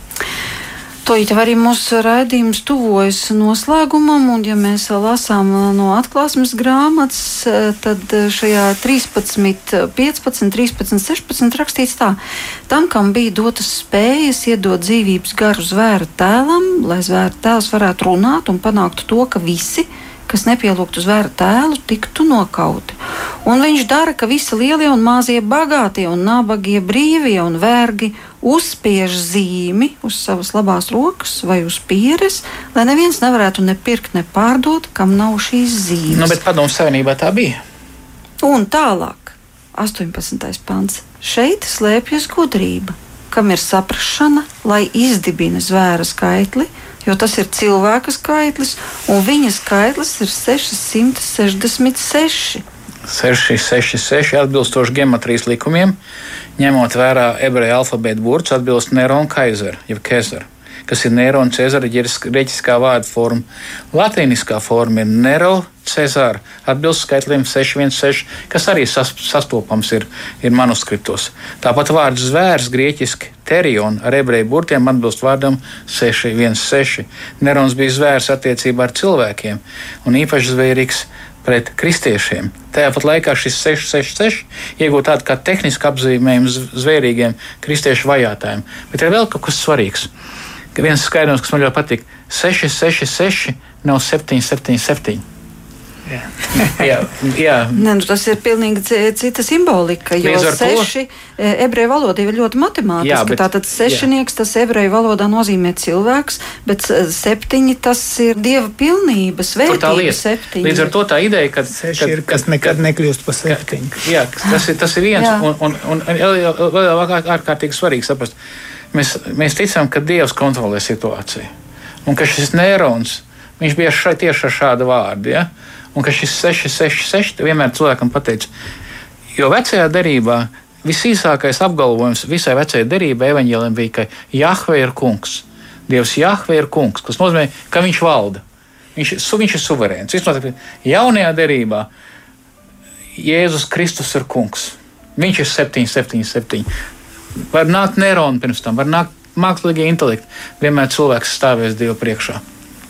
jau arī mūsu raidījums tuvojas noslēgumam, un ja mēs lasām no atklāsmes grāmatas, tad šajā 13, 15, 13, 16 rakstīts tā, tam, kam bija dotas spējas iedot dzīvības garu zvēra tēlam, lai zvēra tēls varētu runāt un panāktu to, ka visi, kas nepielūgtu zvēra tēlu, tiktu nokauti. Un viņš dara, ka visi lielie un mazie bagātie un nabagie brīvie un vergi uzspiež zīmi uz savas labās rokas vai uz pieres, lai neviens nevarētu ne pirkt, ne pārdot, kam nav šīs zīmes. Nu, bet padomu savienībā tā bija. Un tālāk, 18. pants. Šeit slēpjas gudrība, kam ir saprašana, lai izdibina zvēra skaitli jo tas ir cilvēka skaitlis, un viņa skaitlis ir 666. 666 atbilstoši geometrijas likumiem, ņemot vērā ebreju alfabēta burts, atbilst Nerona Kaiser, jeb Kezara kas ir Nero un Cezara grieķiskā vārda forma. Latīniskā forma ir Nero Cezara, atbilst skaitlim 616, kas arī sas, sastopams ir, ir manuskriptos. Tāpat vārds zvērs grieķiski terion ar ebreju burtiem atbilst vārdam 616. Nerons bija zvērs attiecībā ar cilvēkiem un īpaši zvērīgs pret kristiešiem. Tāpat laikā šis 666 iegūta tādu kā tehnisku apzīmējumu zvērīgiem kristiešu vajātājiem. Bet ir vēl kaut kas svarīgs viens skaidrojums, kas man ļoti patīk. 6, 6, 6 nav 7, 7, 7. Jā. jā, jā. Ne, nu, tas ir pilnīgi cita simbolika. Jo seši to... ebreju valoda ir ļoti matemātiska. Jā, bet, Tātad sešnieks jā. tas ebreju valodā nozīmē cilvēks, bet septiņi tas ir dieva pilnības vērtība. Līdz ar to tā ideja, ka seši kad, ir, kas nekad kad, nekļūst par septiņu. Jā, tas ir, tas ir viens. Jā. Un, un, un, vēl ārkārtīgi svarīgi saprast Mēs, mēs ticam, ka Dievs kontrolē situāciju. Un ka šis neirons, viņš bija šeit tieši ar šādu vārdu. Ja? Un ka šis 666 vienmēr cilvēkam pateica, jo vecajā derībā visīsākais apgalvojums visai vecajai derībai evaņģēlim bija, ka Jahve ir kungs. Dievs Jahve ir kungs, kas nozīmē, ka viņš valda. Viņš, viņš ir suverēns. Vismaz jaunajā derībā Jēzus Kristus ir kungs. Viņš ir 777 var nākt neironi pirms tam, var nākt mākslīgie intelekti. Vienmēr cilvēks stāvēs Dievu priekšā.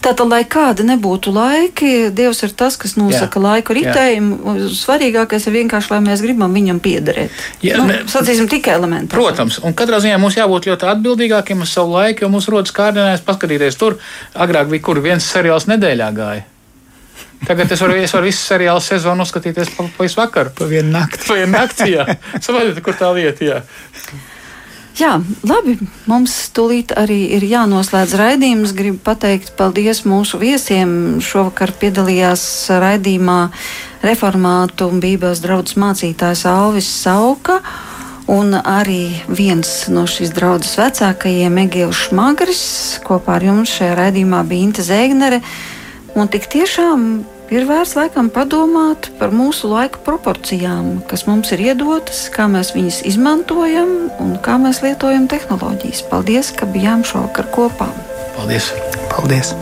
Tātad, lai kādi nebūtu laiki, Dievs ir tas, kas nosaka jā, laiku ritējumu. Svarīgākais ir vienkārši, lai mēs gribam viņam piederēt. Jā, nu, ne, sacīsim tikai elementāri. Protams, un katrā ziņā mums jābūt ļoti atbildīgākiem uz savu laiku, jo mums rodas kārdinājums paskatīties tur. Agrāk bija kur viens seriāls nedēļā gāja. Tagad es varu, es varu visu seriālu sezonu uzskatīties pa, pa visu vakaru. Pa vienu nakti. Pa vienu nakti, jā. Saprotiet, kur tā lieta, jā. Jā, labi. Mums tūlīt arī ir jānoslēdz raidījums. Gribu pateikt paldies mūsu viesiem. Šovakar piedalījās raidījumā reformātu un bībeles draudzes mācītājs Alvis Sauka. Un arī viens no šīs draudzes vecākajiem, Egils Šmagris, kopā ar jums šajā raidījumā bija Inte Zēgnere. Un tik tiešām ir vērts laikam padomāt par mūsu laika proporcijām, kas mums ir iedotas, kā mēs viņas izmantojam un kā mēs lietojam tehnoloģijas. Paldies, ka bijām šovakar kopā. Paldies! Paldies.